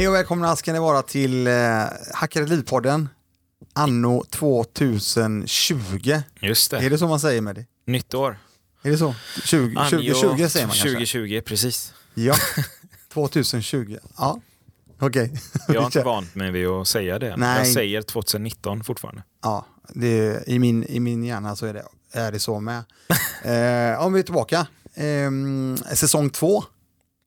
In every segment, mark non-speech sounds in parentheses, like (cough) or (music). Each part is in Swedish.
Hej och välkomna ska ni vara till eh, Hackade Liv-podden anno 2020. Just det. Är det så man säger med det? Nytt år. Är det så? 20, 2020 säger man kanske? 2020, precis. Ja, (laughs) 2020. Ja, okej. Jag har (laughs) inte vant mig vid att säga det. Nej. Jag säger 2019 fortfarande. Ja, det, i, min, i min hjärna så är det, är det så med. (laughs) eh, om vi är tillbaka. Eh, säsong två,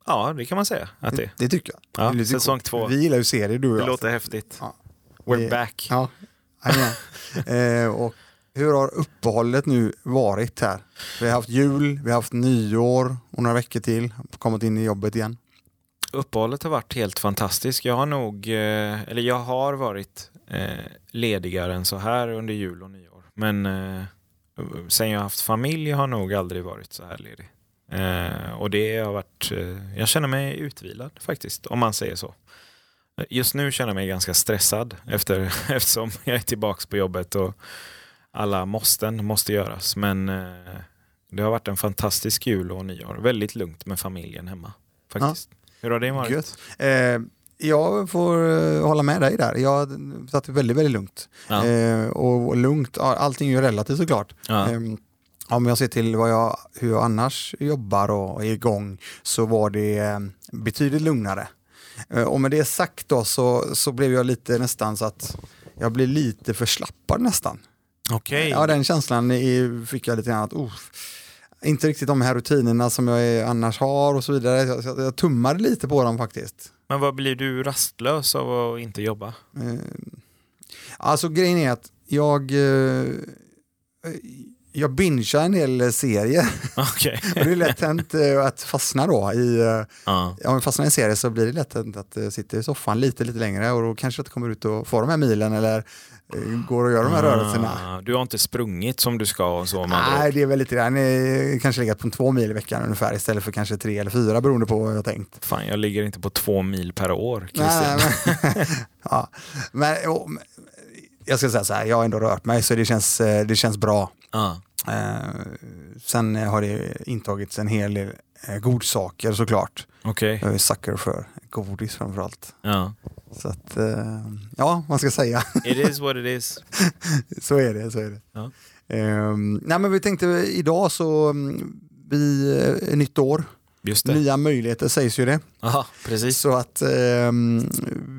Ja, det kan man säga att det är. det tycker jag. Ja, Det säsong två. Vi gillar ju serier du och Det jag. låter häftigt. Ja. We're Det- back. Ja, (laughs) eh, och hur har uppehållet nu varit här? Vi har haft jul, vi har haft nyår och några veckor till. Kommit in i jobbet igen. Uppehållet har varit helt fantastiskt. Jag har nog, eh, eller jag har varit eh, ledigare än så här under jul och nyår. Men eh, sen jag har haft familj har jag nog aldrig varit så här ledig. Eh, och det har varit, eh, jag känner mig utvilad faktiskt, om man säger så. Just nu känner jag mig ganska stressad efter, (laughs) eftersom jag är tillbaka på jobbet och alla måsten måste göras. Men eh, det har varit en fantastisk jul och nyår. Väldigt lugnt med familjen hemma. Faktiskt. Hur har det varit? Eh, jag får eh, hålla med dig där. Jag satt väldigt, väldigt lugnt. Ja. Eh, och, lugnt, ja, allting är ju relativt såklart. Ja. Om jag ser till vad jag, hur jag annars jobbar och är igång så var det eh, betydligt lugnare. Eh, och med det sagt då så, så blev jag lite nästan så att jag blev lite förslappad nästan. Okej. Ja, den känslan fick jag lite grann att, oh, inte riktigt de här rutinerna som jag annars har och så vidare. Jag, jag, jag tummade lite på dem faktiskt. Men vad blir du rastlös av att inte jobba? Eh, alltså grejen är att jag, jag bingear en del serier (laughs) Okej. och det är lätt hänt eh, att fastna då i, eh, Ja. om jag fastnar i en serie så blir det lätt hänt att sitter i soffan lite, lite längre och då kanske jag inte kommer ut och får de här milen eller eh, går och gör de här rörelserna. Ah, Du har inte sprungit som du ska och så Nej, det är väl lite grann, eh, kanske legat på två mil i veckan ungefär istället för kanske tre eller fyra beroende på vad jag tänkt. Fan, jag ligger inte på två mil per år, men, (laughs) (laughs) ja, men, men, jag ska säga så här, jag har ändå rört mig så det känns, eh, det känns bra. Ja. Eh, sen har det intagits en hel del eh, godsaker såklart. Okej. Jag är sucker för godis framförallt. Ja. Så att, eh, ja, man ska säga. It is what it is. (laughs) så är det. Så är det. Ja. Ehm, nej, men vi tänkte idag så, mm, vi, nytt år. Nya möjligheter sägs ju det. Aha, precis. Så att ehm,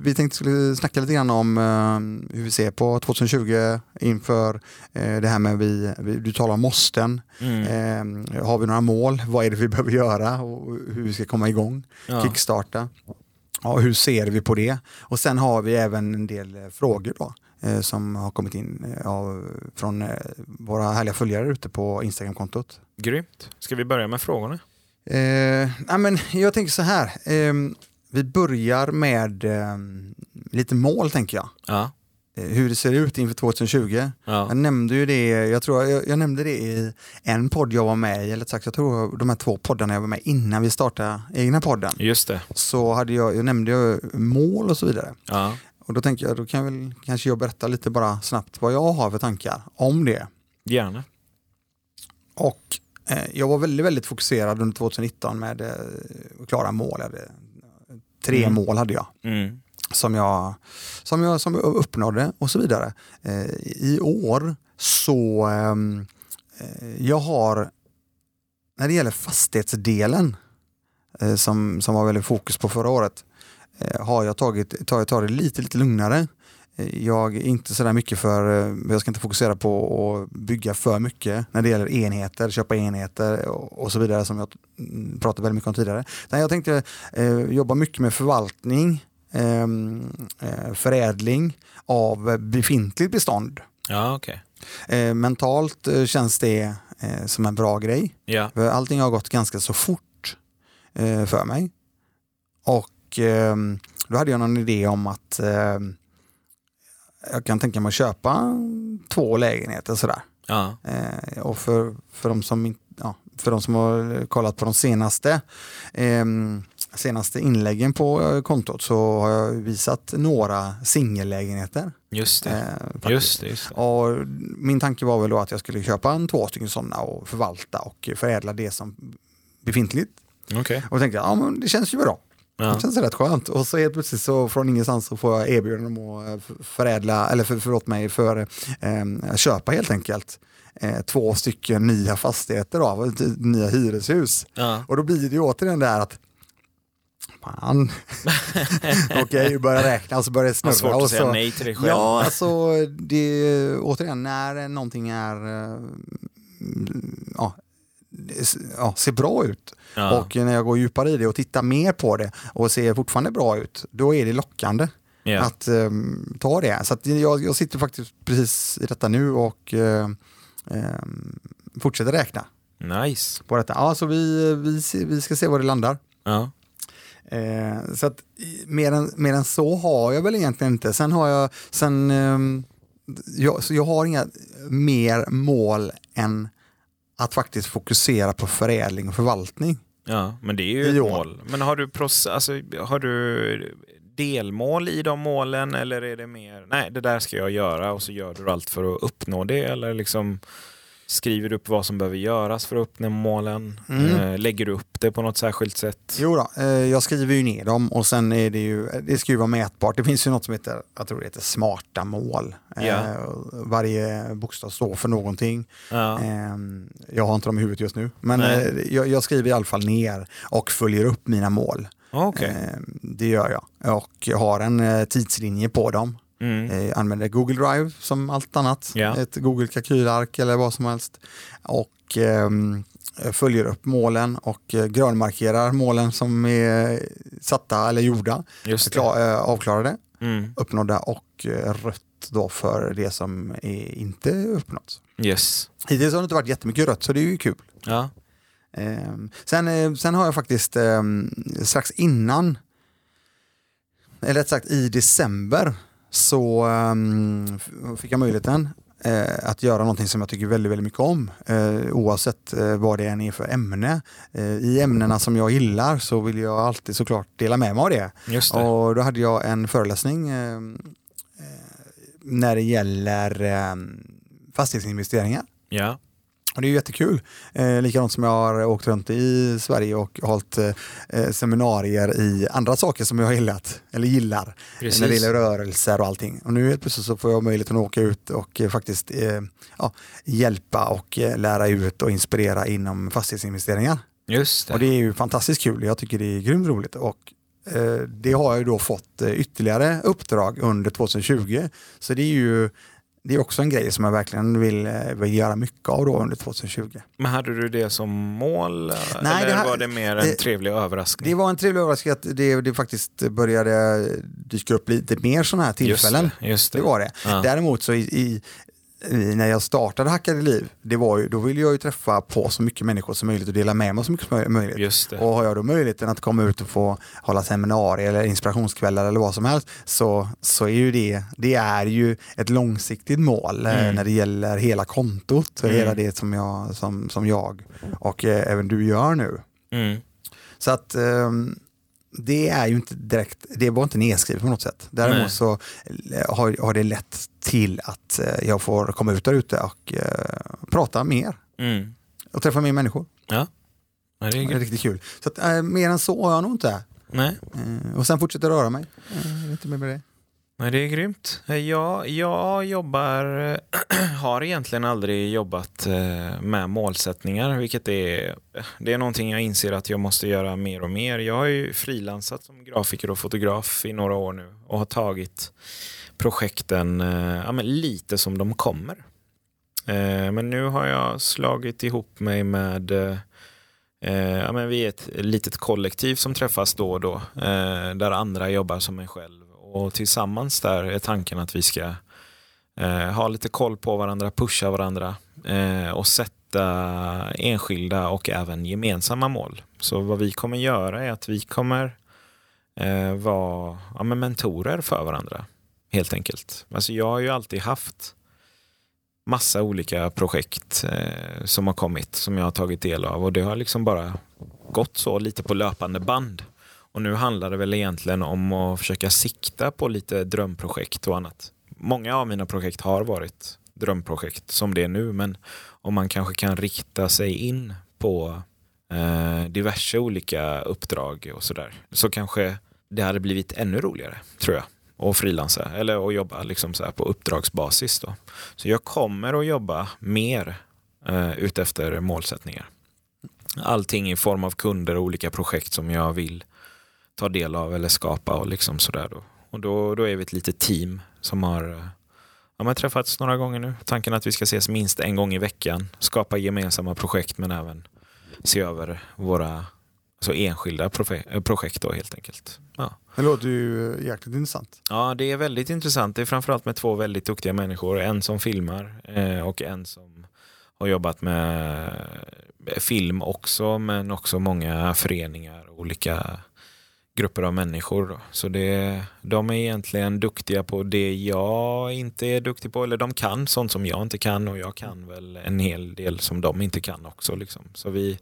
vi tänkte skulle snacka lite grann om ehm, hur vi ser på 2020 inför eh, det här med vi, vi, du talar om måsten. Mm. Ehm, har vi några mål? Vad är det vi behöver göra och hur vi ska komma igång? Ja. Kickstarta. Ja, hur ser vi på det? Och sen har vi även en del eh, frågor då eh, som har kommit in eh, av, från eh, våra härliga följare ute på Instagramkontot. Grymt. Ska vi börja med frågorna? Eh, men jag tänker så här, ehm, vi börjar med ehm, lite mål tänker jag. Ja. Eh, hur det ser ut inför 2020. ja. Jag nämnde ju det, jag tror jag, jag nämnde det i en podd jag var med i, eller sagt jag tror de här två poddarna jag var med innan vi startade egna podden. Just det. Så hade jag, jag nämnde jag mål och så vidare. Ja. Och då tänker jag, då kan jag väl kanske jag berätta lite bara snabbt vad jag har för tankar om det. Gärna. Och eh, jag var väldigt, väldigt fokuserad under 2019 med eh, att klara mål. Hade, tre Mm. mål hade jag Mm. som jag, som jag, som jag uppnådde och så vidare. Eh, I år så, eh, jag har, när det gäller fastighetsdelen eh, som, som var väldigt fokus på förra året, eh, har jag tagit, tagit, tagit det lite, lite lugnare. Jag är inte sådär mycket för, eh, jag ska inte fokusera på att bygga för mycket när det gäller enheter, köpa enheter och, så vidare som jag mm, pratade väldigt mycket om tidigare. Utan jag tänkte eh, jobba mycket med förvaltning, ehm, eh, förädling av befintligt bestånd. Ja. Eh, mentalt känns det som en bra grej. Ja. Allting har gått ganska så fort för mig. Och ehm, då hade jag någon idé om att ehm, jag kan tänka mig att köpa två lägenheter sådär. Ja. Eh, och för, för, de som, ja, för de som har kollat på de senaste, ehm, senaste inläggen på eh, kontot så har jag visat några singellägenheter. Just det. Eh. Just det. Just det. Och min tanke var väl då att jag skulle köpa en två stycken sådana och förvalta och förädla det som befintligt. Okej. Och tänkte jag, ja men det känns ju bra. Ja. Det känns rätt skönt. Och så helt plötsligt så från ingenstans så får jag erbjudande om att eh, förädla, eller för, förlåt mig, för eh, köpa helt enkelt. Eh, två stycken nya fastigheter då, nya hyreshus. Ja. Och då blir det ju återigen här att Fan. (laughs) Okej, börja räkna och så börjar det snurra. svårt att säga nej till dig själv. Ja, alltså det, återigen, när någonting är, eh, ja, ja, ser bra ut Ja. och när jag går djupare i det och tittar mer på det och ser fortfarande bra ut, då är det lockande Ja. att ehm, ta det. Så jag, jag sitter faktiskt precis i detta nu och eh, ehm, fortsätter räkna Nice. på detta. Ja, så vi, vi, vi ska se var det landar. Ja. Eh, så att mer än, mer än så har jag väl egentligen inte. Sen har jag, sen, ehm, jag, så jag har inga mer mål än att faktiskt fokusera på förädling och förvaltning. ja, men det är ju ett år. mål. Men har du, proce- alltså, har du delmål i de målen eller är det mer, nej det där ska jag göra och så gör du allt för att uppnå det eller liksom skriver du upp vad som behöver göras för att uppnå målen? Mm. Eh, lägger du upp det på något särskilt sätt? Jo då, eh, jag skriver ju ner dem och sen är det ju, det ska ju vara mätbart. Det finns ju något som heter, jag tror det heter smarta mål. Eh, Ja. Varje bokstav står för någonting. Ja. Eh, Jag har inte dem i huvudet just nu, men eh, jag, jag skriver i alla fall ner och följer upp mina mål. Okej. Eh, Det gör jag och jag har en eh, tidslinje på dem. Mm. Jag använder Google Drive som allt annat, Ja. ett Google kalkylark eller vad som helst. Och ehm, följer upp målen och eh, grönmarkerar målen som är satta eller gjorda, klar, eh, avklarade, Mm. uppnådda och eh, rött då för det som är inte uppnått. Yes. Hittills har det inte varit jättemycket rött så det är ju kul. Ja. Ehm, sen, eh, sen har jag faktiskt ehm, strax innan, eller rätt sagt i december, så ehm, f- fick jag möjligheten eh, att göra någonting som jag tycker väldigt, väldigt mycket om. Eh, oavsett eh, vad det än är för ämne. Eh, I ämnena som jag gillar så vill jag alltid såklart dela med mig av det. Det. Och då hade jag en föreläsning eh, eh, när det gäller eh, fastighetsinvesteringar. Ja. Och det är ju jättekul. Eh, likadant som jag har åkt runt i Sverige och hållit eh, seminarier i andra saker som jag har gillat, eller gillar. Precis. När det gäller rörelser och allting. Och nu helt plötsligt så får jag möjligheten att åka ut och eh, faktiskt eh, ja, hjälpa och eh, lära ut och inspirera inom fastighetsinvesteringar. Just det. Och det är ju fantastiskt kul. Jag tycker det är grymt roligt. Och eh, det har jag ju då fått eh, ytterligare uppdrag under 2020. Så det är ju det är också en grej som jag verkligen vill, eh, vill göra mycket av då under 2020. Men hade du det som mål? Nej, eller det här- var det mer en det- trevlig överraskning? Det var en trevlig överraskning att det, det faktiskt började dyka upp lite mer sådana här tillfällen. Just det. Just det. Det var det. Ja. Däremot så i, i, när jag startade Hackade liv, det var ju, då ville jag ju träffa på så mycket människor som möjligt och dela med mig så mycket som möjligt. Och har jag då möjligheten att komma ut och få hålla seminarier eller inspirationskvällar eller vad som helst så, så är ju det, det är ju ett långsiktigt mål eh, Mm. när det gäller hela kontot, Mm. hela det som jag, som, som jag och eh, även du gör nu. Mm. Så att ehm, det är ju inte direkt, det var inte nedskrivet på något sätt. Däremot Nej. så eh, har, har det lett till att eh, jag får komma ut där ute och eh, prata mer Mm. och träffa mer människor. Ja. Ja, det är Det är riktigt kul. Så att, eh, mer än så har jag nog inte. Nej. Eh, och sen fortsätter röra mig. Eh, inte mer med det. Nej, det är grymt. Eh, jag, jag jobbar, eh, (clears throat) har egentligen aldrig jobbat eh, med målsättningar, vilket är, det är någonting jag inser att jag måste göra mer och mer. Jag har ju frilansat som grafiker och fotograf i några år nu och har tagit projekten ja, men lite som de kommer. Men nu har jag slagit ihop mig med ja, men vi är ett litet kollektiv som träffas då och då, där andra jobbar som mig själv. Och tillsammans där är tanken att vi ska eh, ha lite koll på varandra, pusha varandra eh, och sätta enskilda och även gemensamma mål. Så vad vi kommer göra är att vi kommer eh, vara ja, men mentorer för varandra, helt enkelt. Alltså jag har ju alltid haft massa olika projekt eh, som har kommit som jag har tagit del av och det har liksom bara gått så lite på löpande band. Och nu handlar det väl egentligen om att försöka sikta på lite drömprojekt och annat. Många av mina projekt har varit drömprojekt som det är nu men om man kanske kan rikta sig in på eh, diverse olika uppdrag och sådär. Så kanske det hade blivit ännu roligare, tror jag. Och frilansa, eller att jobba liksom så här på uppdragsbasis. Då. Så jag kommer att jobba mer eh, utefter målsättningar. Allting i form av kunder och olika projekt som jag vill ta del av eller skapa och liksom sådär då. Och då, då är vi ett litet team som har eh, ja, men träffats några gånger nu. Tanken är att vi ska ses minst en gång i veckan, skapa gemensamma projekt men även se över våra alltså enskilda eh, projekt då helt enkelt. Ja. Det låter ju eh, jäkligt intressant. ja, det är väldigt intressant. Det är framförallt med två väldigt duktiga människor. En som filmar och en som har jobbat med film också men också många föreningar och olika grupper av människor. Då. Så det, de är egentligen duktiga på det jag inte är duktig på. Eller de kan sånt som jag inte kan och jag kan väl en hel del som de inte kan också. Liksom. Så vi,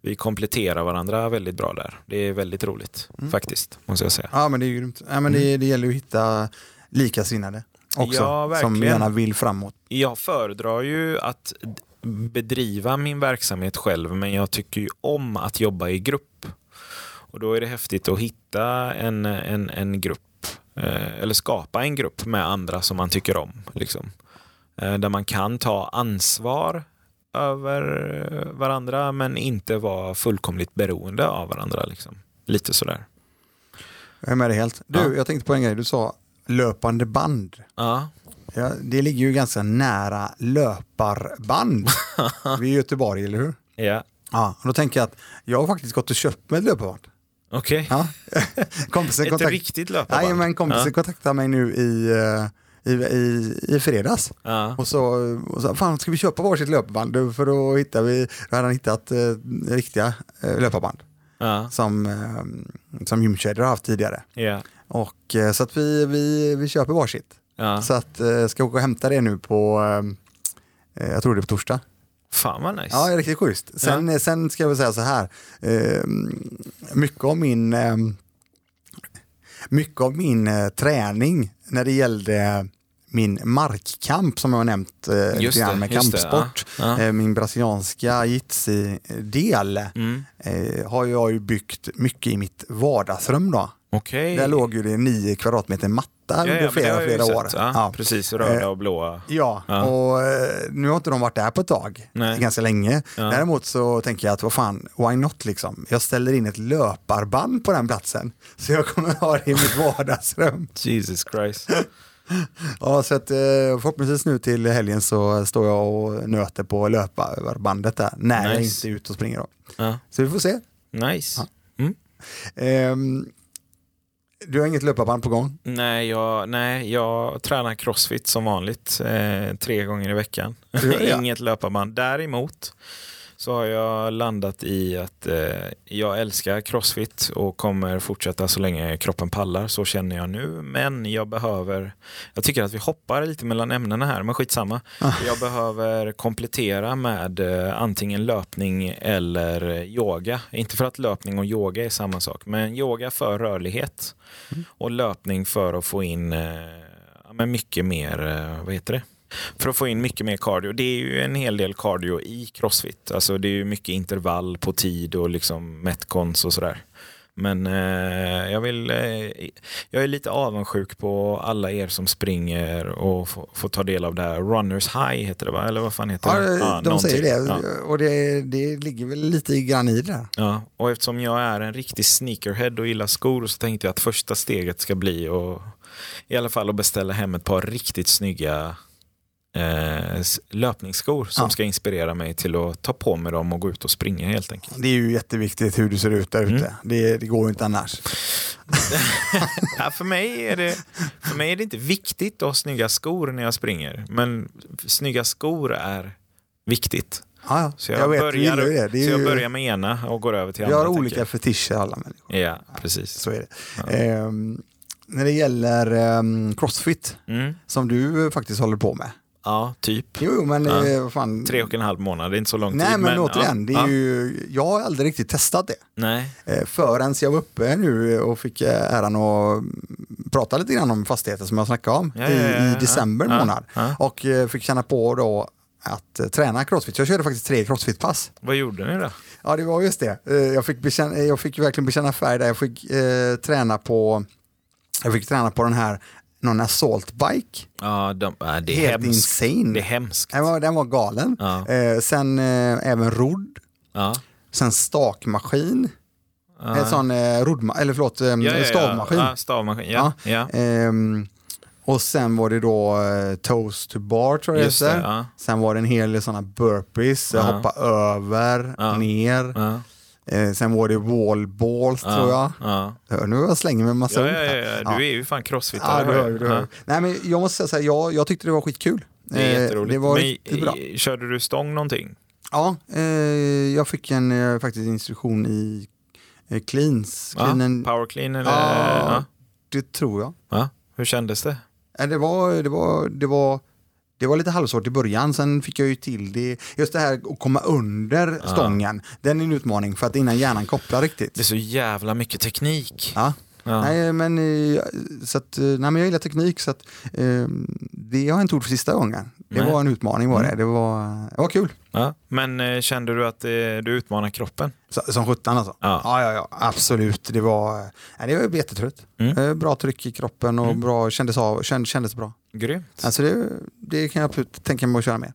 vi kompletterar varandra väldigt bra där. Det är väldigt roligt Mm. faktiskt, måste jag säga. Ja, men det är grymt. Ja, men det, det gäller att hitta likasinnade också, Ja, som gärna vill framåt. Jag föredrar ju att bedriva min verksamhet själv men jag tycker ju om att jobba i grupp. Och då är det häftigt att hitta en, en, en grupp eh, eller skapa en grupp med andra som man tycker om. Liksom. Eh, där man kan ta ansvar över varandra men inte vara fullkomligt beroende av varandra. Liksom. Lite sådär. Jag är med dig helt. Du, Ja. jag tänkte på en grej. Du sa löpande band. Ja, Ja, det ligger ju ganska nära löparband. (laughs) Vi är i Göteborg, eller hur? ja. Ja, då tänker jag att jag har faktiskt gått och köpt mig ett löparband. Okej. Ja. (laughs) kompisen Ett kontakt... riktigt löparband. Nej, men kompisen Ja. kontaktade mig nu i, eh, i, i, i fredags. Ja. Och så, och så, fan ska vi köpa varsitt löparband? För då, hittar vi, då hade han hittat eh, riktiga eh, löparband Ja. som, eh, som gymkedjor har haft tidigare. Ja. Och, eh, så att vi, vi, vi köper varsitt. Så att eh, ska åka och hämta det nu på, eh, jag tror det är på torsdag. Fan vad nice. Ja, riktigt schysst. Sen, eh, sen ska jag väl säga så här, eh, mycket av min, eh, mycket av min eh, träning när det gällde min markkamp som jag har nämnt eh, Just det, med just det, kampsport, ja, ja. Eh, min brasilianska jitsi-del Mm. eh, har jag ju byggt mycket i mitt vardagsrum då. Okej. Där låg ju det nio kvadratmeter matta ja, under flera, jag flera sett. år. Ja, Ja. Precis, röda Eh, och blåa. Ja, och eh, nu har inte de varit där på ett tag, Nej. ganska länge. Däremot så tänker jag att vad fan, why not liksom? Jag ställer in ett löparband på den platsen, så jag kommer ha det i mitt (laughs) vardagsrum. Jesus Christ. (laughs) Ja, så att eh, förhoppningsvis nu till helgen så står jag och nöter på löparbandet där, när jag Nice. inte är ute och springer. Då. Så vi får se. Nice. Mm. Ehm, du har inget löparband på gång? Nej, jag, nej, jag tränar crossfit som vanligt eh, tre gånger i veckan. Ja, (laughs) ja. Inget löparband. Däremot så har jag landat i att eh, jag älskar crossfit och kommer fortsätta så länge kroppen pallar. Så känner jag nu. Men jag behöver, jag tycker att vi hoppar lite mellan ämnena här, men skitsamma. Jag behöver komplettera med eh, antingen löpning eller yoga. Inte för att löpning och yoga är samma sak, men yoga för rörlighet och löpning för att få in eh, men mycket mer, eh, vad heter det? För att få in mycket mer cardio. Det är ju en hel del cardio i crossfit. Alltså det är ju mycket intervall på tid och liksom metcons och sådär. Men eh, jag vill, eh, jag är lite avundsjuk på alla er som springer och får, ta del av det här. Runners high heter det va? Eller vad fan heter Ja, det? de någonting. säger det Ja. och det, det ligger väl lite grann i det. Ja, och eftersom jag är en riktig sneakerhead och gillar skor så tänkte jag att första steget ska bli och i alla fall att beställa hem ett par riktigt snygga eh, löpningsskor som Ja. ska inspirera mig till att ta på mig dem och gå ut och springa helt enkelt. Det är ju jätteviktigt hur du ser ut där ute. Mm. Det, det går ju inte annars. (laughs) ja, för, mig är det, för mig är det inte viktigt att ha snygga skor när jag springer, men snygga skor är viktigt. Ja. Så jag, jag vet, börjar, det. det så jag ju, börjar med ena och går över till vi andra. har tänker olika fetischer alla människor. Ja, precis. Så är det. Ja. Ehm, när det gäller ehm, crossfit, Mm. som du faktiskt håller på med. Ja, typ. Jo, men Ja. eh, fan. Tre och en halv månad, det är inte så lång Nej, tid. men, återigen, det är ja, ju, jag har aldrig riktigt testat det. Nej, Eh, förrän jag var uppe nu och fick eh, äran att prata lite grann om fastigheter som jag snackade om Ja, i, ja, ja, i ja. december Ja, månad. ja. Och fick känna på då att träna crossfit. Jag körde faktiskt tre crossfit-pass. Vad gjorde ni då? Ja, det var just det. Jag fick, bekänna, jag fick verkligen bekänna färg där. Jag fick eh, träna på jag fick träna på den här, någon assault bike. Ja, de, det är Helt hemskt. insane. Det är hemskt. Den var, den var galen. Ja. Eh, sen eh, även rodd, Ja. sen stakmaskin, en sån eh, roddma- eller förlåt, eh, Ja, ja, stavmaskin. Ja, stavmaskin. Ja. Ja. Ehm, och sen var det då eh, toast to bar tror jag Just det heter. Sen var det en hel del sådana burpees, hoppa över, ner. Eh, sen var det wall balls Ja. tror jag. Ja. Hör nu jag slänger med massa Ja, ja, ja, ja. Du är ju fan crossfitare. Ja, du hör hör. Nej, men jag måste säga så här, jag, jag tyckte det var skitkul. Det är Eh, jätteroligt. Det var Men, bra. i- Körde du stång någonting? Ja, eh, jag fick en eh, faktiskt instruktion i eh, cleans. Ja, Clean power clean eller? Ja. Det tror jag. Ja. Hur kändes det? Eh, Det var, det var, det var, det var lite halvsvårt i början, sen fick jag ju till det. Just det här att komma under Ja. stången, den är en utmaning för att innan hjärnan kopplar riktigt. Det är så jävla mycket teknik. Ja. Ja. Nej, men, eh, så att, eh, nej, men jag gillar teknik så att, eh, det har jag inte gjort för sista gången. Det Nej. var en utmaning var det. Mm. Det var, det var kul. Ja. Men eh, kände du att eh, du utmanar kroppen? Så, som sjutton alltså. Ja. Ja, ja, ja, absolut. Det var, nej, det var jättetrött. Mm. Eh, Bra tryck i kroppen och Mm. bra, kändes, av, känd, kändes bra. Grymt. Alltså det, det kan jag absolut tänka mig att köra med.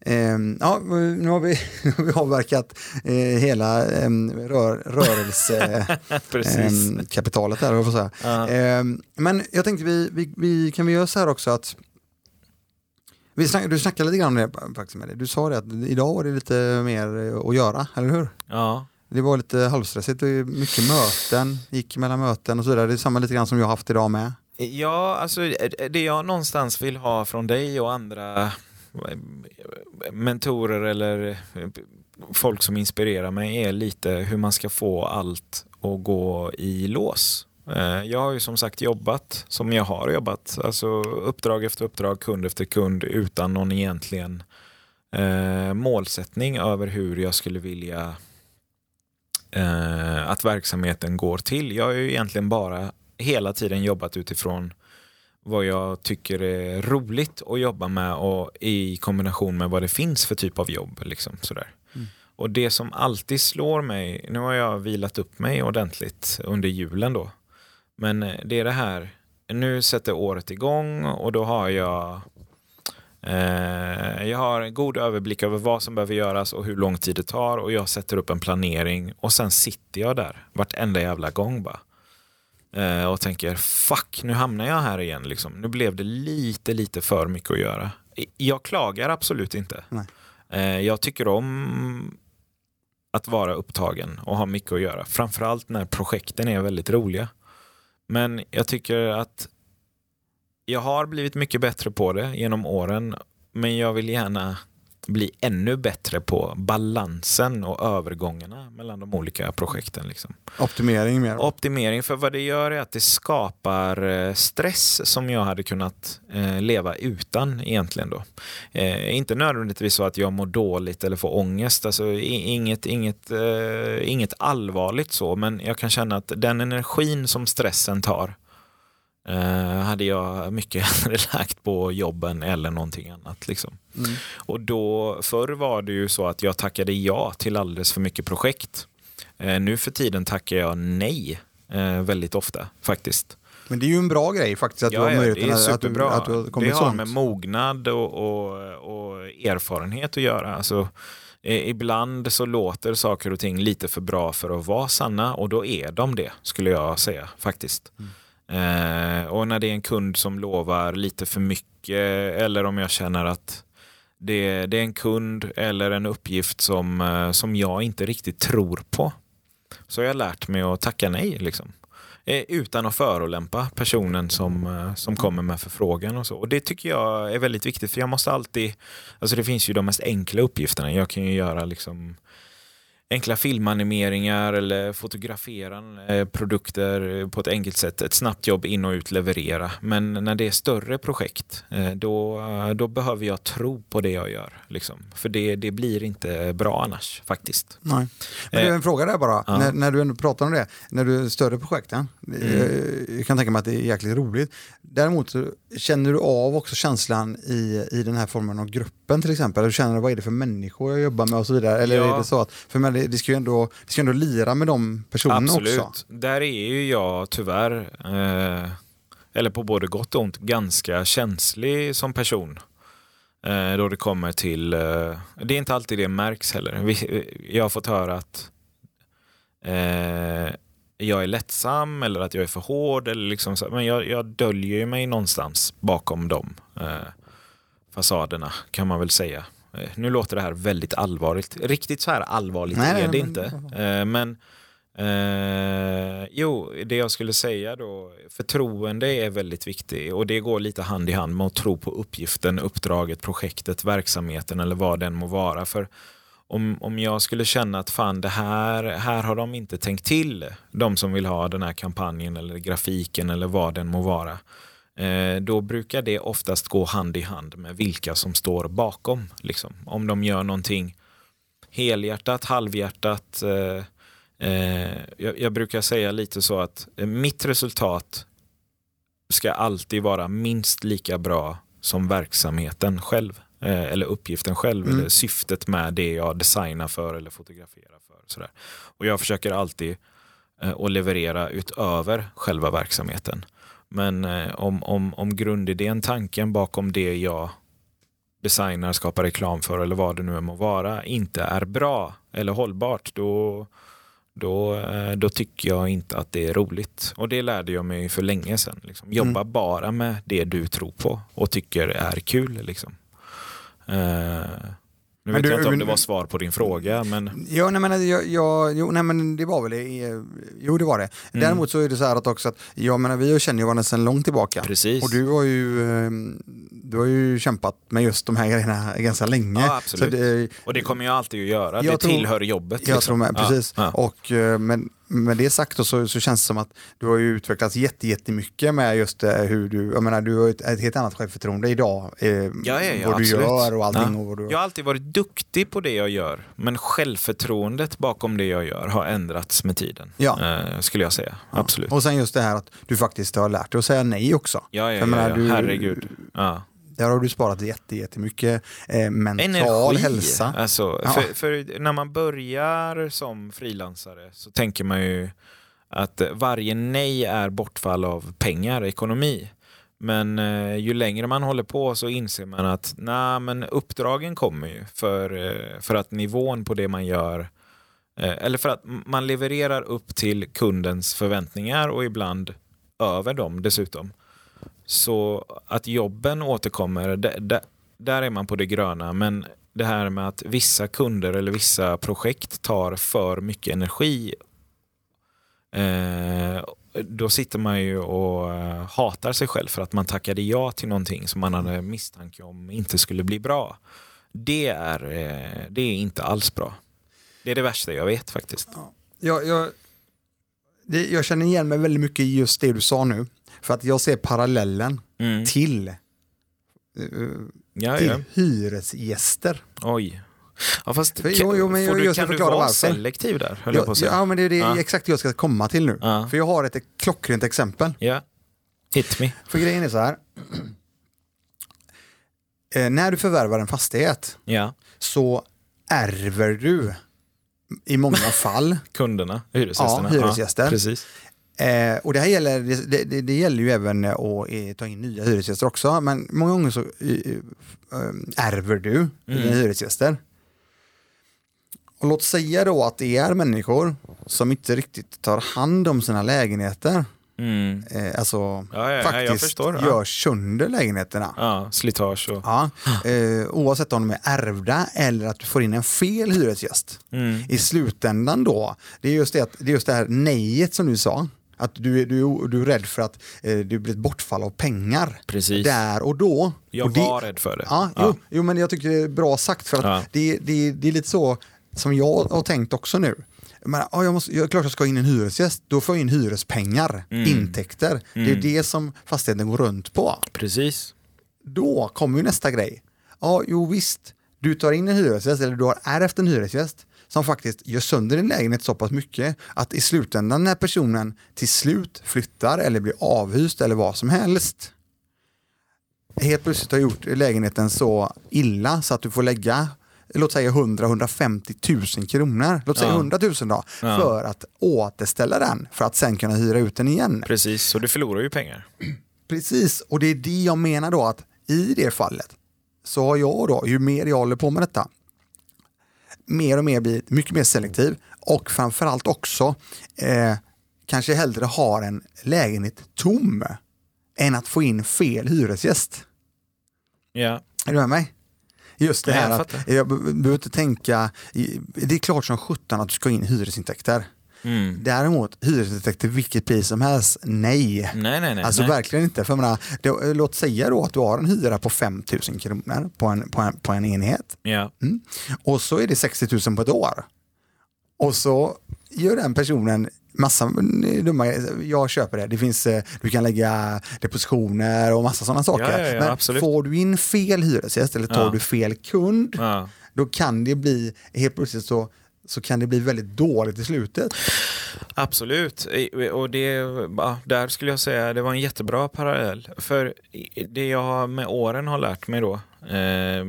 Ehm, ja, nu har vi, (laughs) nu har vi avverkat eh, hela um, rör, rörelsekapitalet (laughs) där, höll jag på att säga. Ehm, men jag tänkte vi, vi, vi kan vi göra så här också att vi snack, du snackade lite grann om det faktiskt med dig. Du sa det att idag var det lite mer eh, att göra, eller hur? ja. Det var lite halvstressigt, det mycket möten, gick mellan möten och så vidare. Det är samma lite grann som jag haft idag med. Ja, alltså eh, det jag någonstans vill ha från dig och andra eh, mentorer eller eh, folk som inspirerar mig är lite hur man ska få allt att gå i lås. Jag har ju som sagt jobbat som jag har jobbat, alltså uppdrag efter uppdrag, kund efter kund utan någon egentligen eh, målsättning över hur jag skulle vilja eh, att verksamheten går till. Jag har ju egentligen bara hela tiden jobbat utifrån vad jag tycker är roligt att jobba med och i kombination med vad det finns för typ av jobb. Liksom, sådär. Mm. Och det som alltid slår mig, nu har jag vilat upp mig ordentligt under julen då, men eh, det är det här, nu sätter året igång och då har jag Eh, jag har en god överblick över vad som behöver göras och hur lång tid det tar och jag sätter upp en planering och sen sitter jag där vartenda jävla gång bara. Eh, och tänker fuck, nu hamnar jag här igen. Liksom. Nu blev det lite, lite för mycket att göra. Jag klagar absolut inte. Eh, jag tycker om att vara upptagen och ha mycket att göra. Framförallt när projekten är väldigt roliga. Men jag tycker att jag har blivit mycket bättre på det genom åren. Men jag vill gärna bli ännu bättre på balansen och övergångarna mellan de olika projekten. Liksom. Optimering mer. Optimering, för vad det gör är att det skapar eh, stress som jag hade kunnat eh, leva utan egentligen. Då. Eh, inte nödvändigtvis så att jag mår dåligt eller får ångest, alltså, inget, inget, inget allvarligt så, men jag kan känna att den energin som stressen tar eh, hade jag mycket hellre (laughs) lagt på jobben eller någonting annat. Liksom. Mm. Och då, förr var det ju så att jag tackade ja till alldeles för mycket projekt. Eh, nu för tiden tackar jag nej eh, väldigt ofta faktiskt. Men det är ju en bra grej faktiskt att du har möjligheten är att, du, att du har kommit det har sånt. med mognad och, och, och erfarenhet att göra. Alltså, eh, ibland så låter saker och ting lite för bra för att vara sanna och då är de det, skulle jag säga faktiskt. Eh, Eh, och när det är en kund som lovar lite för mycket eller om jag känner att det, det är en kund eller en uppgift som, eh, som jag inte riktigt tror på. Så har jag lärt mig att tacka nej. Liksom. Eh, Utan att förolämpa personen som, eh, som kommer med förfrågan. Och så. Och Det tycker jag är väldigt viktigt för jag måste alltid, alltså det finns ju de mest enkla uppgifterna. Jag kan ju göra liksom enkla filmanimeringar eller fotografera eh, produkter på ett enkelt sätt. Ett snabbt jobb in och ut leverera. Men när det är större projekt eh, då, då behöver jag tro på det jag gör. Liksom. För det, det blir inte bra annars faktiskt. Nej. Men det är en fråga där bara, Ja. när, när du ändå pratar om det, när du är större projekt, ja, eh, jag kan tänka mig att det är jäkligt roligt. Däremot känner du av också känslan i, i den här formen av gruppen till exempel? Du känner vad är det för människor jag jobbar med och så vidare? Eller Ja. är det så att, för men det, det ska ju ändå, det ska ju ändå lira med de personerna Absolut. också. Där är ju jag tyvärr, eh, eller på både gott och ont, ganska känslig som person. Eh, då det kommer till, eh, det är inte alltid det märks heller. Vi, jag har fått höra att eh, jag är lättsam eller att jag är för hård. Eller liksom så, men jag, jag döljer mig någonstans bakom de eh, fasaderna kan man väl säga. Eh, nu låter det här väldigt allvarligt. Riktigt så här allvarligt Nej, är det men- inte. Eh, men eh, jo, det jag skulle säga då, förtroende är väldigt viktigt och det går lite hand i hand med att tro på uppgiften, uppdraget, projektet, verksamheten eller vad den må vara. För om, om jag skulle känna att fan det här, här har de inte tänkt till, de som vill ha den här kampanjen eller grafiken eller vad den må vara. Eh, då brukar det oftast gå hand i hand med vilka som står bakom. Liksom. Om de gör någonting helhjärtat, halvhjärtat. Eh, eh, jag, brukar säga lite så att mitt resultat ska alltid vara minst lika bra som verksamheten själv. Eller uppgiften själv, Mm. eller syftet med det jag designar för eller fotograferar för. Sådär. Och jag försöker alltid att leverera utöver själva verksamheten. Men eh, om, om, om grundidén, tanken bakom det jag designar, skapar reklam för eller vad det nu må vara inte är bra eller hållbart då, då, eh, då tycker jag inte att det är roligt. Och det lärde jag mig för länge sedan. Liksom. Jobba bara med det du tror på och tycker är kul. Liksom. Eh, nu Men vet du- jag inte om det var svar på din fråga, men Ja, nej, men, jag, jag, jo, nej, men det var väl det. Jo, det var det. Mm. Däremot så är det så här att också att, jag menar, vi känner ju varandra sedan långt tillbaka. precis. Och du har ju, eh, du har ju kämpat med just de här grejerna ganska länge. Ja, absolut. Det, Och det kommer jag alltid att göra. Jag det tror- tillhör jobbet. jag liksom. tror med, Ja, precis. ja. Och, eh, men med det sagt då, så, så känns det som att du har ju utvecklats jätte, jättemycket med just eh, hur du, jag menar du har ett, ett helt annat självförtroende idag. Eh, Ja, ja, ja, vad du absolut. gör och allting. Ja. Och vad du, Jag har alltid varit duktig på det jag gör, men självförtroendet bakom det jag gör har ändrats med tiden. Ja. Eh, skulle jag säga. Ja. Absolut. Och sen just det här att du faktiskt har lärt dig att säga nej också. Ja, ja, Jag menar, ja, du- ja. herregud. Ja. Där har du sparat jätte, jättemycket eh, mental Energi. hälsa. Alltså, Ja. för, för när man börjar som frilansare så tänker man ju att varje nej är bortfall av pengar, ekonomi. Men eh, ju längre man håller på så inser man att nej, men uppdragen kommer ju för, eh, för att nivån på det man gör eh, eller för att man levererar upp till kundens förväntningar och ibland över dem dessutom. Så att jobben återkommer, där, där är man på det gröna. Men det här med att vissa kunder eller vissa projekt tar för mycket energi eh, då sitter man ju och eh, hatar sig själv för att man tackade ja till någonting som man hade misstanke om inte skulle bli bra. Det är, eh, det är inte alls bra. Det är det värsta jag vet faktiskt. Jag, jag, det, jag känner igen mig väldigt mycket i just det du sa nu. För att jag ser parallellen Mm. till, eh, Ja, till ja. hyresgäster. Oj. Ja, fast För- jo, jo, men får du, kan du vara varför. selektiv där? Höll jag på Ja, att säga. ja, men det är det Ja. exakt jag ska komma till nu. Ja. För jag har ett klockrent exempel. Ja. Hit me. För grejen är så här. Eh, när du förvärvar en fastighet Ja. så ärver du i många (laughs) fall Kunderna, hyresgästerna. Ja, hyresgäster. precis. Eh, och det här gäller, det, det, det gäller ju även att eh, ta in nya hyresgäster också, men många gånger så eh, eh, ärver du Mm. dina hyresgäster. Och låt säga då att det är människor som inte riktigt tar hand om sina lägenheter. Mm. Eh, alltså Ja, ja, faktiskt förstår, ja. gör sönder lägenheterna. Ja, slitage och... Ja, eh, oavsett om de är ärvda eller att du får in en fel hyresgäst. Mm. I slutändan då, det är just det, det, är just det här nejet som du sa. Att du, är- du, du är rädd för att eh, det blir ett bortfall av pengar. Precis. Där och då. Jag och det, var rädd för det. Ja, Jo, jo, men jag tycker det är bra sagt för att Ja. det, det, det är lite så som jag har tänkt också nu. Men, ja, jag måste, jag, klart jag ska ha in en hyresgäst, då får jag in hyrespengar, Mm. intäkter. Det är det som fastigheten går runt på. Precis. Då kommer ju nästa grej. Ja, jo visst, du tar in en hyresgäst eller du har ärvt en hyresgäst som faktiskt gör sönder din lägenhet så pass mycket att i slutändan när personen till slut flyttar eller blir avhyst eller vad som helst helt plötsligt har gjort lägenheten så illa så att du får lägga låt säga 100-150 000 kronor, låt säga Ja. 100 000 då, Ja. för att återställa den för att sen kunna hyra ut den igen. Precis, så du förlorar ju pengar. (clears throat) Precis, och det är det jag menar då att i det fallet så har jag då, ju mer jag håller på med detta, mer och mer blivit mycket mer selektiv och framförallt också eh, kanske hellre har en lägenhet tom än att få in fel hyresgäst. Ja, Är du med mig? Just det här jag att jag be- behöver inte tänka, det är klart som sjutton att du ska in hyresintäkter. Mm. Däremot hyresintäkter vilket pris som helst, nej. nej, nej, nej. Alltså nej. verkligen inte. För menar, det, låt säga då att du har en hyra på 5 000 kronor på en, på en, på en enhet. Ja, Mm. Och så är det 60 000 på ett år. Och så gör den personen massa dumma grejer. Jag köper det. Det finns, eh, du kan lägga depositioner och massa sådana saker. Ja, ja, ja, Men absolut. får du in fel hyresgäst eller tar du fel kund, då kan det bli, helt plötsligt så, så kan det bli väldigt dåligt i slutet. Absolut, och det, ja, där skulle jag säga det var en jättebra parallell. För det jag med åren har lärt mig då, eh,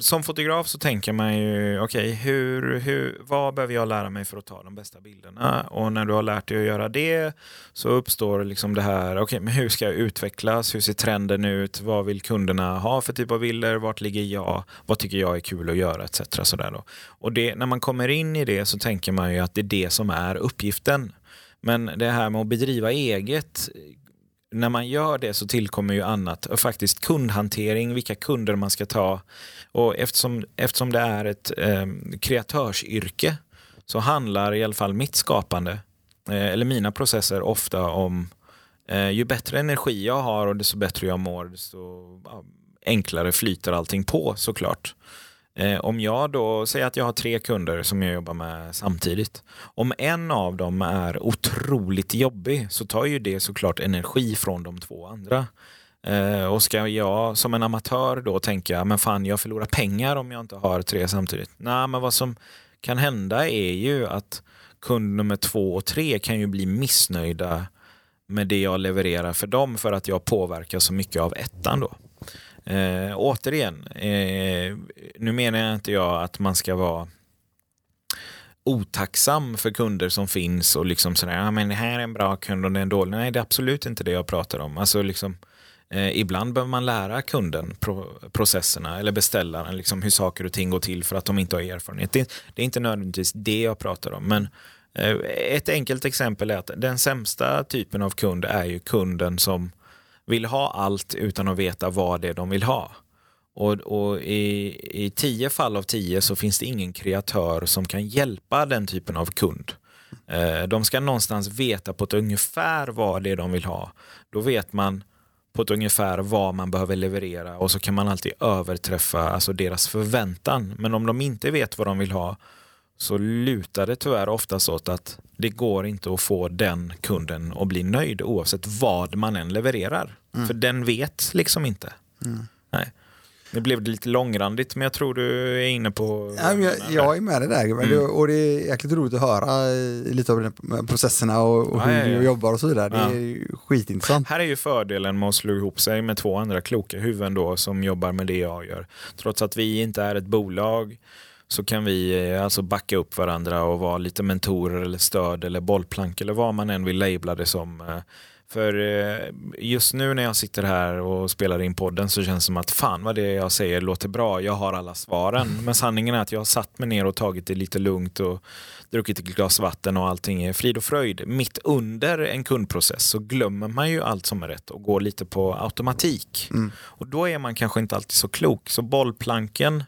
som fotograf så tänker man ju, okej, hur, hur, vad behöver jag lära mig för att ta de bästa bilderna? Och när du har lärt dig att göra det så uppstår liksom det här, okej, men hur ska jag utvecklas? Hur ser trenden ut? Vad vill kunderna ha för typ av bilder? Vart ligger jag? Vad tycker jag är kul att göra? Etc. Sådär då. Och det, när man kommer in i det så tänker man ju att det är det som är uppgiften. Men det här med att bedriva eget, när man gör det så tillkommer ju annat. Och faktiskt kundhantering, vilka kunder man ska ta. Och eftersom, eftersom det är ett eh, kreatörsyrke så handlar i alla fall mitt skapande, eh, eller mina processer ofta om eh, ju bättre energi jag har och desto bättre jag mår, desto ja, enklare flyter allting på såklart. Eh, Eh, om jag då säger att jag har tre kunder som jag jobbar med samtidigt. Om en av dem är otroligt jobbig så tar ju det såklart energi från de två andra. Eh, och ska jag som en amatör då tänka, men fan jag förlorar pengar om jag inte har tre samtidigt. Nej, men vad som kan hända är ju att kund nummer två och tre kan ju bli missnöjda med det jag levererar för dem för att jag påverkar så mycket av ettan då. Eh, återigen, eh, nu menar jag inte jag att man ska vara otacksam för kunder som finns och liksom sådär, ja men det här är en bra kund och det är en dålig. Nej, det är absolut inte det jag pratar om. Alltså liksom, eh, ibland behöver man lära kunden pro processerna eller beställaren liksom hur saker och ting går till för att de inte har erfarenhet. Det, det är inte nödvändigtvis det jag pratar om, men eh, ett enkelt exempel är att den sämsta typen av kund är ju kunden som vill ha allt utan att veta vad det är de vill ha. Och, och i, I tio fall av tio så finns det ingen kreatör som kan hjälpa den typen av kund. Eh, de ska någonstans veta på ett ungefär vad det är de vill ha. Då vet man på ett ungefär vad man behöver leverera och så kan man alltid överträffa alltså deras förväntan. Men om de inte vet vad de vill ha så lutar det tyvärr oftast åt att det går inte att få den kunden att bli nöjd oavsett vad man än levererar. För den vet liksom inte. Nej. Nu blev det lite långrandigt men jag tror du är inne på... Ja, jag, jag är med det där men det, Mm. och det är jäkligt roligt att höra eh, lite av processerna och, och hur ja, ja. du jobbar och så vidare. Det är skitintressant. Här är ju fördelen med att slå ihop sig med två andra kloka huvuden då som jobbar med det jag gör. Trots att vi inte är ett bolag så kan vi eh, alltså backa upp varandra och vara lite mentorer eller stöd eller bollplank eller vad man än vill labla det som. För eh, just nu när jag sitter här och spelar in podden så känns det som att fan vad det jag säger låter bra, jag har alla svaren. (laughs) Men sanningen är att jag har satt mig ner och tagit det lite lugnt och druckit ett glas vatten och allting är frid och fröjd. Mitt under en kundprocess så glömmer man ju allt som är rätt och går lite på automatik. Och då är man kanske inte alltid så klok. Så bollplanken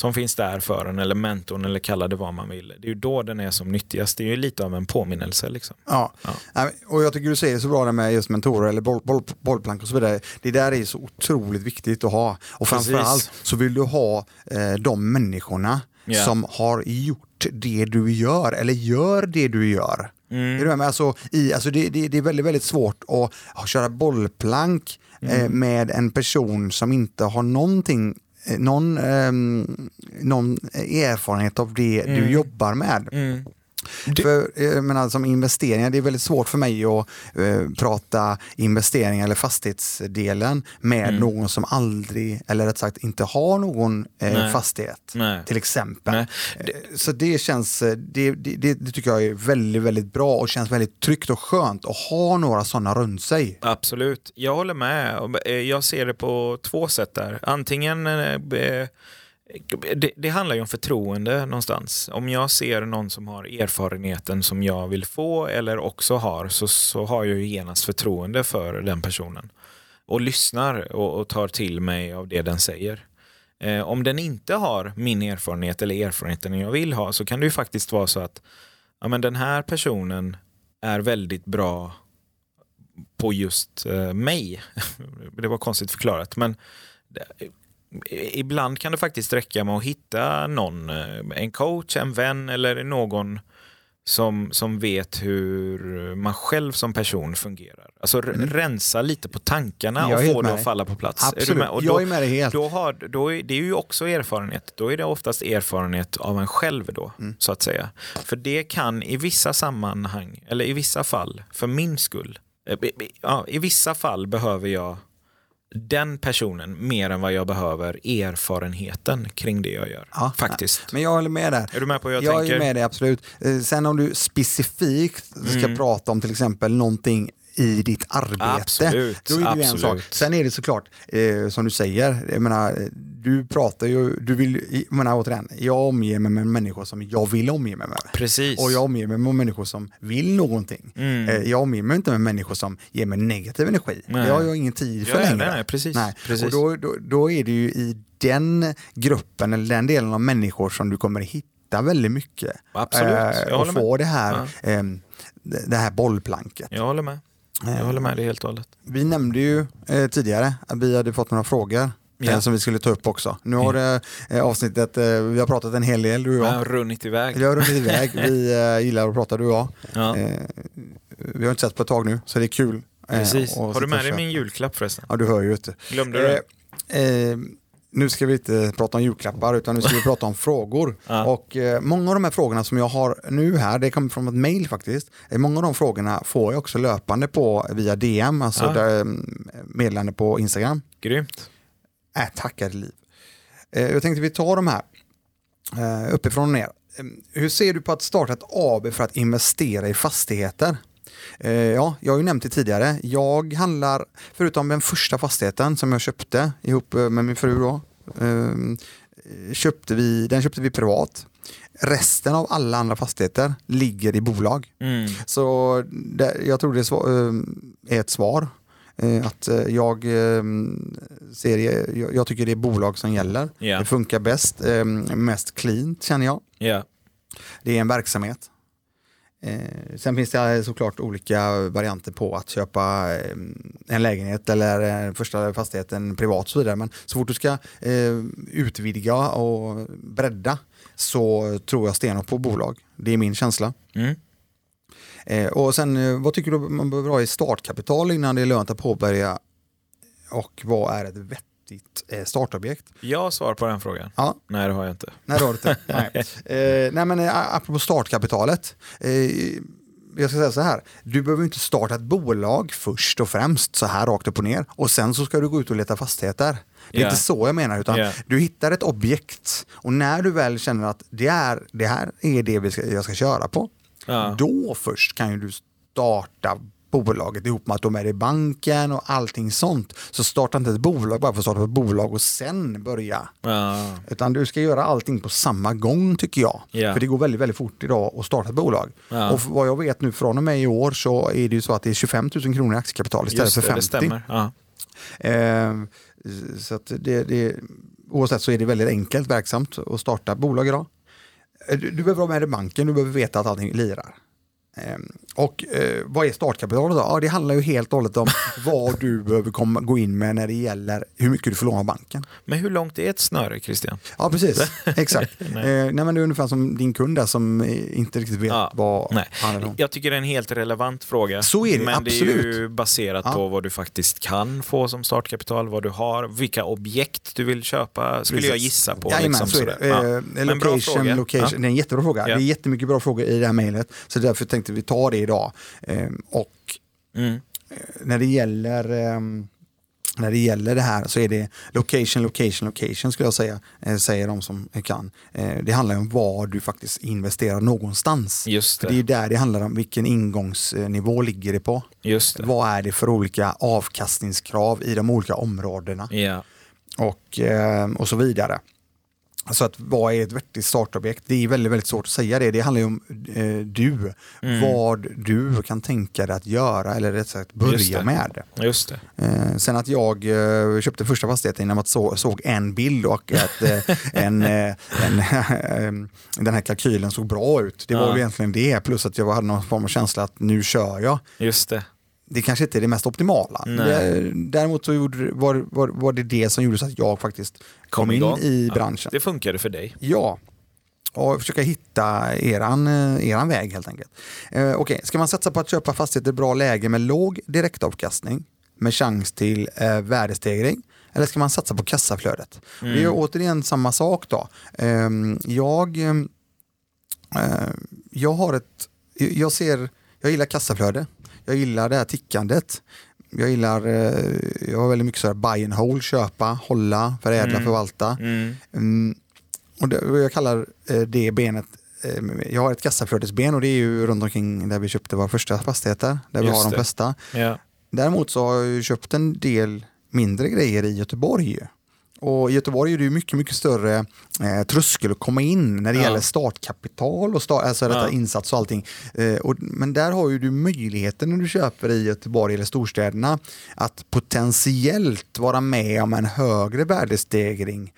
som finns där för en eller mentorn eller kalla det vad man vill. Det är ju då den är som nyttigast. Det är ju lite av en påminnelse. Liksom. Ja. Ja. och jag tycker du säger det så bra det med just mentorer eller boll, boll, bollplank och så vidare. Det där är så otroligt viktigt att ha. Och framförallt så vill du ha eh, de människorna Ja. som har gjort det du gör eller gör det du gör. Mm. Är du med? Alltså, i, alltså det, det, det är väldigt, väldigt svårt att, att köra bollplank Mm. eh, med en person som inte har någonting någon, ehm, någon erfarenhet av det du Mm. jobbar med. Mm. För, eh, jag menar, som investeringar, det är väldigt svårt för mig att eh, prata investeringar eller fastighetsdelen med Mm. någon som aldrig, eller rätt sagt inte har någon eh, Nej. fastighet. Nej. Till exempel. Nej. Eh, Så det känns, eh, det, det, det, det tycker jag är väldigt, väldigt bra och känns väldigt tryggt och skönt att ha några sådana runt sig. Absolut, jag håller med. Eh, Jag ser det på två sätt där. Antingen, eh, det, det handlar ju om förtroende någonstans. Om jag ser någon som har erfarenheten som jag vill få eller också har så, så har jag ju genast förtroende för den personen. Och lyssnar och, och tar till mig av det den säger. Eh, om den inte har min erfarenhet eller erfarenheten jag vill ha så kan det ju faktiskt vara så att ja, men den här personen är väldigt bra på just eh, mig. (laughs) det var konstigt förklarat. Men ibland kan det faktiskt räcka med att hitta någon, eh, en coach, en vän eller någon som, som vet hur man själv som person fungerar. Alltså r- rensa lite på tankarna Mm. Och få det att falla på plats. Absolut? Och jag då, är med dig helt. då har, då är, det är ju också erfarenhet. Då är det oftast erfarenhet av en själv då, Mm. så att säga. För det kan i vissa sammanhang, eller i vissa fall, för min skull, eh, ja, i vissa fall behöver jag den personen mer än vad jag behöver erfarenheten kring det jag gör. Ja, Faktiskt. Men jag håller med där. Är du med på hur jag, Jag tänker? är med dig, absolut. Eh, Sen om du specifikt ska Mm. prata om till exempel någonting i ditt arbete. Absolut, Då är det ju en sak. Sen är det såklart, eh, som du säger, jag menar, du pratar ju, du vill, jag menar återigen, jag omger mig med människor som jag vill omge mig med. Precis. Och jag omger mig med människor som vill någonting. Mm. Eh, Jag omger mig inte med människor som ger mig negativ energi. Nej. Det har jag ingen tid för Ja, längre. nej, precis, Nej. precis. Och då, då, då är det ju i den gruppen eller den delen av människor som du kommer hitta väldigt mycket. Absolut, jag och håller med. få det här, ehm, det det här bollplanket. Jag håller med. Jag håller med dig helt och hållet. Vi nämnde ju eh, tidigare att vi hade fått några frågor Eh, som vi skulle ta upp också. Nu har det eh, avsnittet, eh, vi har pratat en hel del du och Jag jag. har runnit iväg. Vi har runnit iväg, (laughs) vi eh, gillar att prata du och jag. Ja. Eh, vi har inte sett på ett tag nu, så det är kul. eh, Precis. Har du med dig min julklapp förresten? Ja, du hör ju inte. Glömde du? Eh, eh, nu ska vi inte prata om julklappar utan nu ska vi (laughs) prata om frågor. Ja. Och eh, många av de här frågorna som jag har nu här, det kommer från ett mail faktiskt. Eh, många av de frågorna får jag också löpande på via DM, alltså Ja. där, meddelande på Instagram. Grymt. Äh, tackar liv. Eh, jag tänkte vi tar de här eh, uppifrån och ner. Eh, Hur ser du på att starta ett AB för att investera i fastigheter? Eh, ja, jag har ju nämnt det tidigare. Jag handlar, förutom den första fastigheten som jag köpte ihop med min fru då, eh, köpte vi, den köpte vi privat. Resten av alla andra fastigheter ligger i bolag. Mm. Så det, jag tror det är, eh, är ett svar. Eh, Att eh, jag eh, ser, jag, tycker det är bolag som gäller. Ja. Det funkar bäst, eh, mest cleant känner jag. Ja. Det är en verksamhet. Eh, sen finns det såklart olika varianter på att köpa eh, en lägenhet eller första fastigheten privat och så vidare. Men så fort du ska utvidga och bredda så tror jag stenhårt på bolag. Det är min känsla. Mm. Eh, och sen, eh, vad tycker du man behöver ha i startkapital innan det är lönt att påbörja? Och vad är ett vettigt eh, startobjekt? Jag har svar på den frågan. Ja, Nej, det har jag inte. nej det har du inte. (laughs) nej. Eh, nej men eh, apropå startkapitalet. Eh, jag ska säga så här, du behöver inte starta ett bolag först och främst så här rakt upp och ner och sen så ska du gå ut och leta fastigheter. Det är Ja. inte så jag menar utan Ja. du hittar ett objekt och när du väl känner att det, är, det här är det vi ska, jag ska köra på Ja. då först kan ju du starta bolaget ihop med att de är i banken och allting sånt. Så starta inte ett bolag bara för att starta ett bolag och sen börja. Ja. Utan du ska göra allting på samma gång tycker jag. Ja. För det går väldigt, väldigt fort idag att starta ett bolag. Ja. Och vad jag vet nu från och med i år så är det ju så att det är 25 000 kronor i aktiekapital istället Just för det, 50. det stämmer. Eh, så det, det, oavsett så är det väldigt enkelt verksamt att starta bolag idag. Du, behöver ha med dig banken, du behöver veta att allting lirar. Ehm, Och eh, vad är startkapitalet då? Ja, det handlar ju helt och hållet om (laughs) vad du behöver komma, gå in med när det gäller hur mycket du får låna av banken. Men hur långt är ett snöre, Christian? Ja, precis. (laughs) Exakt. Nej. eh, nej, men det är ungefär som din kund där som eh, inte riktigt vet Ja, vad Nej. han eller hon... Jag tycker det är en helt relevant fråga. Så är det, Men det är absolut. ju baserat Ja. på vad du faktiskt kan få som startkapital, vad du har, vilka objekt du vill köpa, skulle jag Precis. gissa på. Jajamän, liksom så är det. Ja. Location, location. Ja. Det är en jättebra fråga. Ja. Det är jättemycket bra frågor i det här mejlet. Så därför tänkte vi ta det idag. Eh, och Mm. när det gäller ehm, när det gäller det här så är det location, location, location skulle jag säga, eh, säger de som kan. Eh, det handlar om var du faktiskt investerar någonstans. Just För det. det är där det handlar om, vilken ingångsnivå ligger det på? Just det. Vad är det för olika avkastningskrav i de olika områdena? Ja. och, eh, och så vidare. Så att vad är ett vettigt startobjekt? Det är väldigt, väldigt svårt att säga det. Det handlar ju om eh, du, Mm. vad du kan tänka dig att göra eller rätt sagt Just börja det. med. Just det. Eh, sen att jag eh, köpte första fastigheten genom att så, såg en bild och att eh, en, (laughs) eh, en, eh, den här kalkylen såg bra ut. Det var Ja. egentligen det, plus att jag hade någon form av känsla att nu kör jag Just det. Det kanske inte är det mest optimala. Nej. Däremot så var, var, var det det som gjorde så att jag faktiskt kom, Kom in i Ja. branschen. Det funkade för dig. Ja, och försöka hitta eran, eh, eran väg helt enkelt. Eh, Okej, ska man satsa på att köpa fastigheter i bra läge med låg direktavkastning med chans till eh, värdestegring? Eller ska man satsa på kassaflödet? Det är återigen samma sak då. Ehm, jag, eh, jag har ett, jag ser, jag gillar kassaflöde. Jag gillar det här tickandet. Jag gillar, eh, jag har väldigt mycket så här buy and hold, köpa, hålla, förädla, Mm. förvalta. Mm. Mm, och det, jag kallar eh, det benet, eh, jag har ett kassaflödesben och det är ju runt omkring där vi köpte våra första fastigheter, där vi Just har de flesta. Ja. Däremot så har jag köpt en del mindre grejer i Göteborg. Och i Göteborg är det mycket, mycket större eh, tröskel att komma in när det Ja. gäller startkapital och start, alltså detta Ja. insats och allting. Eh, och, men där har ju du möjligheten när du köper i Göteborg eller storstäderna att potentiellt vara med om en högre värdestegring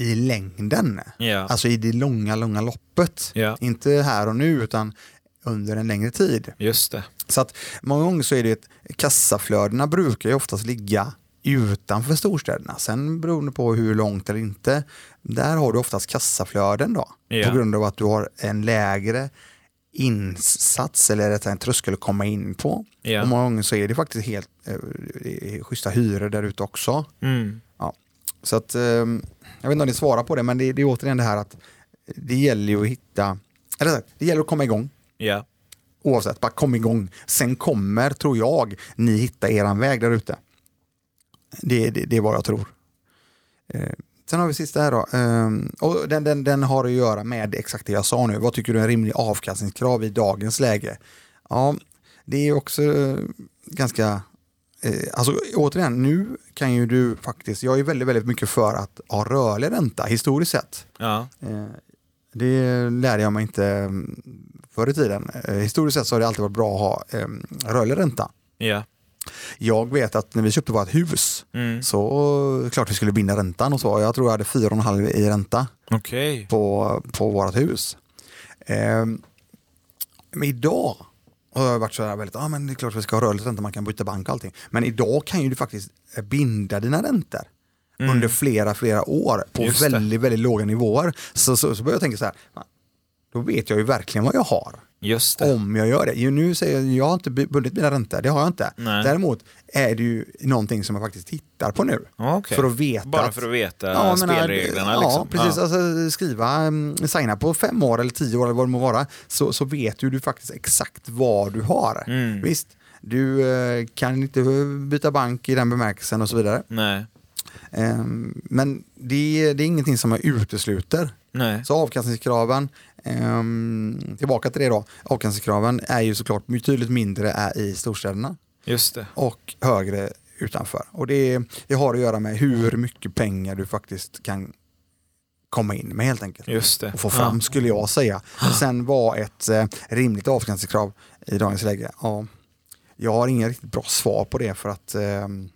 i längden. Ja. Alltså i det långa, långa loppet. ja. Inte här och nu utan under en längre tid. Just det. Så att många gånger så är det att kassaflödena brukar ju oftast ligga utanför storstäderna. Sen beroende på hur långt eller inte, där har du oftast kassaflöden då. Ja. På grund av att du har en lägre insats eller rättare en tröskel att komma in på. Ja. Och många gånger så är det faktiskt helt eh, eh, schyssta hyror där ute också. Mm. Så att, eh, jag vet inte om ni svarar på det, men det, det är återigen det här att det gäller ju att hitta, eller det gäller att komma igång. Ja. Oavsett, bara kom igång. Sen kommer, tror jag, ni hitta eran väg där ute. Det, det, det är vad jag tror. Eh, sen har vi sista här då. Eh, och den, den, den har att göra med exakt det jag sa nu. Vad tycker du är en rimlig avkastningskrav i dagens läge? Ja, det är också eh, ganska... Eh, alltså återigen, nu kan ju du faktiskt... Jag är väldigt, väldigt mycket för att ha rörlig ränta historiskt sett. Ja. Eh, Det lärde jag mig inte mm, förr i tiden. Eh, Historiskt sett så har det alltid varit bra att ha eh, rörlig ränta. Ja. Jag vet att när vi köpte vårt hus Mm. så klart vi skulle binda räntan och så. Jag tror jag hade 4,5 i ränta Okej. på, på vårt hus. Eh, men idag har jag varit så här väldigt, ja ah, men det är klart vi ska ha rörlig ränta, man kan byta bank och allting. Men idag kan ju du faktiskt binda dina räntor Mm. under flera, flera år på väldigt, väldigt låga nivåer. Så, så, så börjar jag tänka så här, "Fan, då vet jag ju verkligen vad jag har. Just det. Om jag gör det. Nu säger jag, jag har inte bundit mina räntor, det har jag inte. Nej. Däremot är det ju någonting som jag faktiskt tittar på nu. Okej. För att veta Bara för att veta menar, spelreglerna. Ja, liksom. precis. Ja. Alltså, skriva, um, signa på fem år eller tio år eller vad det må vara, så, så vet ju du faktiskt exakt vad du har. Mm. Visst, du eh, kan inte byta bank i den bemärkelsen och så vidare. Nej. Ehm, men det, det är ingenting som jag utesluter. Nej. Så avkastningskraven, ehm, tillbaka till det då, avkastningskraven är ju såklart betydligt mindre i storstäderna Just det. och högre utanför. Och det, det har att göra med hur mycket pengar du faktiskt kan komma in med helt enkelt. Just det. Och få fram skulle jag säga. Sen var ett eh, rimligt avkastningskrav i dagens läge, ja, jag har inga riktigt bra svar på det för att ehm,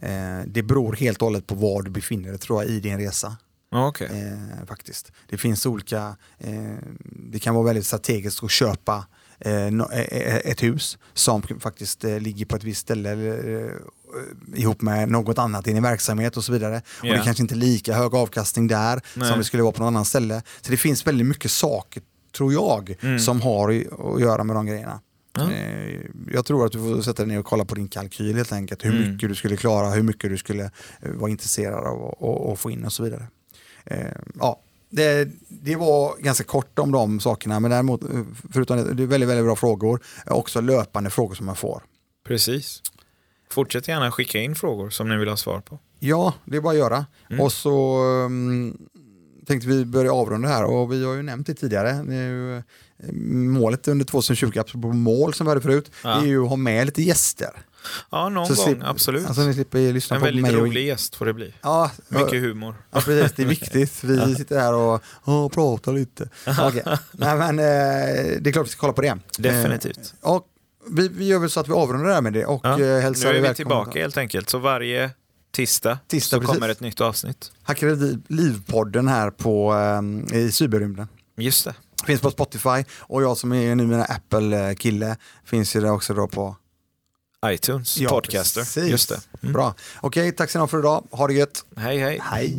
Eh, det beror helt och hållet på var du befinner dig tror jag i din resa. Okej. Eh, faktiskt. Det finns olika, eh, det kan vara väldigt strategiskt att köpa eh, eh, eh, ett hus som faktiskt ligger på ett visst ställe ihop med något annat i din verksamhet och så vidare. Och Ja. det kanske inte är lika hög avkastning där Nej. som det skulle vara på något annat ställe. Så det finns väldigt mycket saker, tror jag, Mm. som har att göra med de grejerna. Eh, Jag tror att du får sätta dig ner och kolla på din kalkyl helt enkelt. Hur Mm. mycket du skulle klara, hur mycket du skulle vara intresserad av att få in och så vidare. Eh, Ja, det, det var ganska kort om de sakerna, men däremot, eh, förutom det, det är väldigt, väldigt bra frågor, också löpande frågor som man får. Precis. Fortsätt gärna skicka in frågor som ni vill ha svar på. Ja, det är bara att göra. Mm. Och så um, tänkte vi börja avrunda här och vi har ju nämnt det tidigare. Ju, eh, målet under 2020, apropå mål som vi hade förut, Ja. det är ju att ha med lite gäster. Ja, någon Så gång, slipper- absolut. Alltså ni slipper lyssna en på väldigt mig. och- rolig gäst får det bli. Ja, Mycket humor. Ja, precis. Det är (laughs) viktigt. Vi sitter här och, och pratar lite. Okej. Nej, men, eh, det är klart vi ska kolla på det. Definitivt. Eh, och vi, vi gör väl så att vi avrundar det här med det och Ja. eh, Nu hälsar är er vi tillbaka helt enkelt. Så varje tisdag, Tisdag, så precis. kommer ett nytt avsnitt. Hackade Liv- Liv-podden här på, eh, i cyberrymden. Just det. Finns på Spotify och jag som är numera Apple-kille finns ju där också då på... iTunes, Ja, Podcaster. precis. Just det. Mm. Bra. Okej, tack så mycket för idag. Ha det gött. Hej hej. Hej.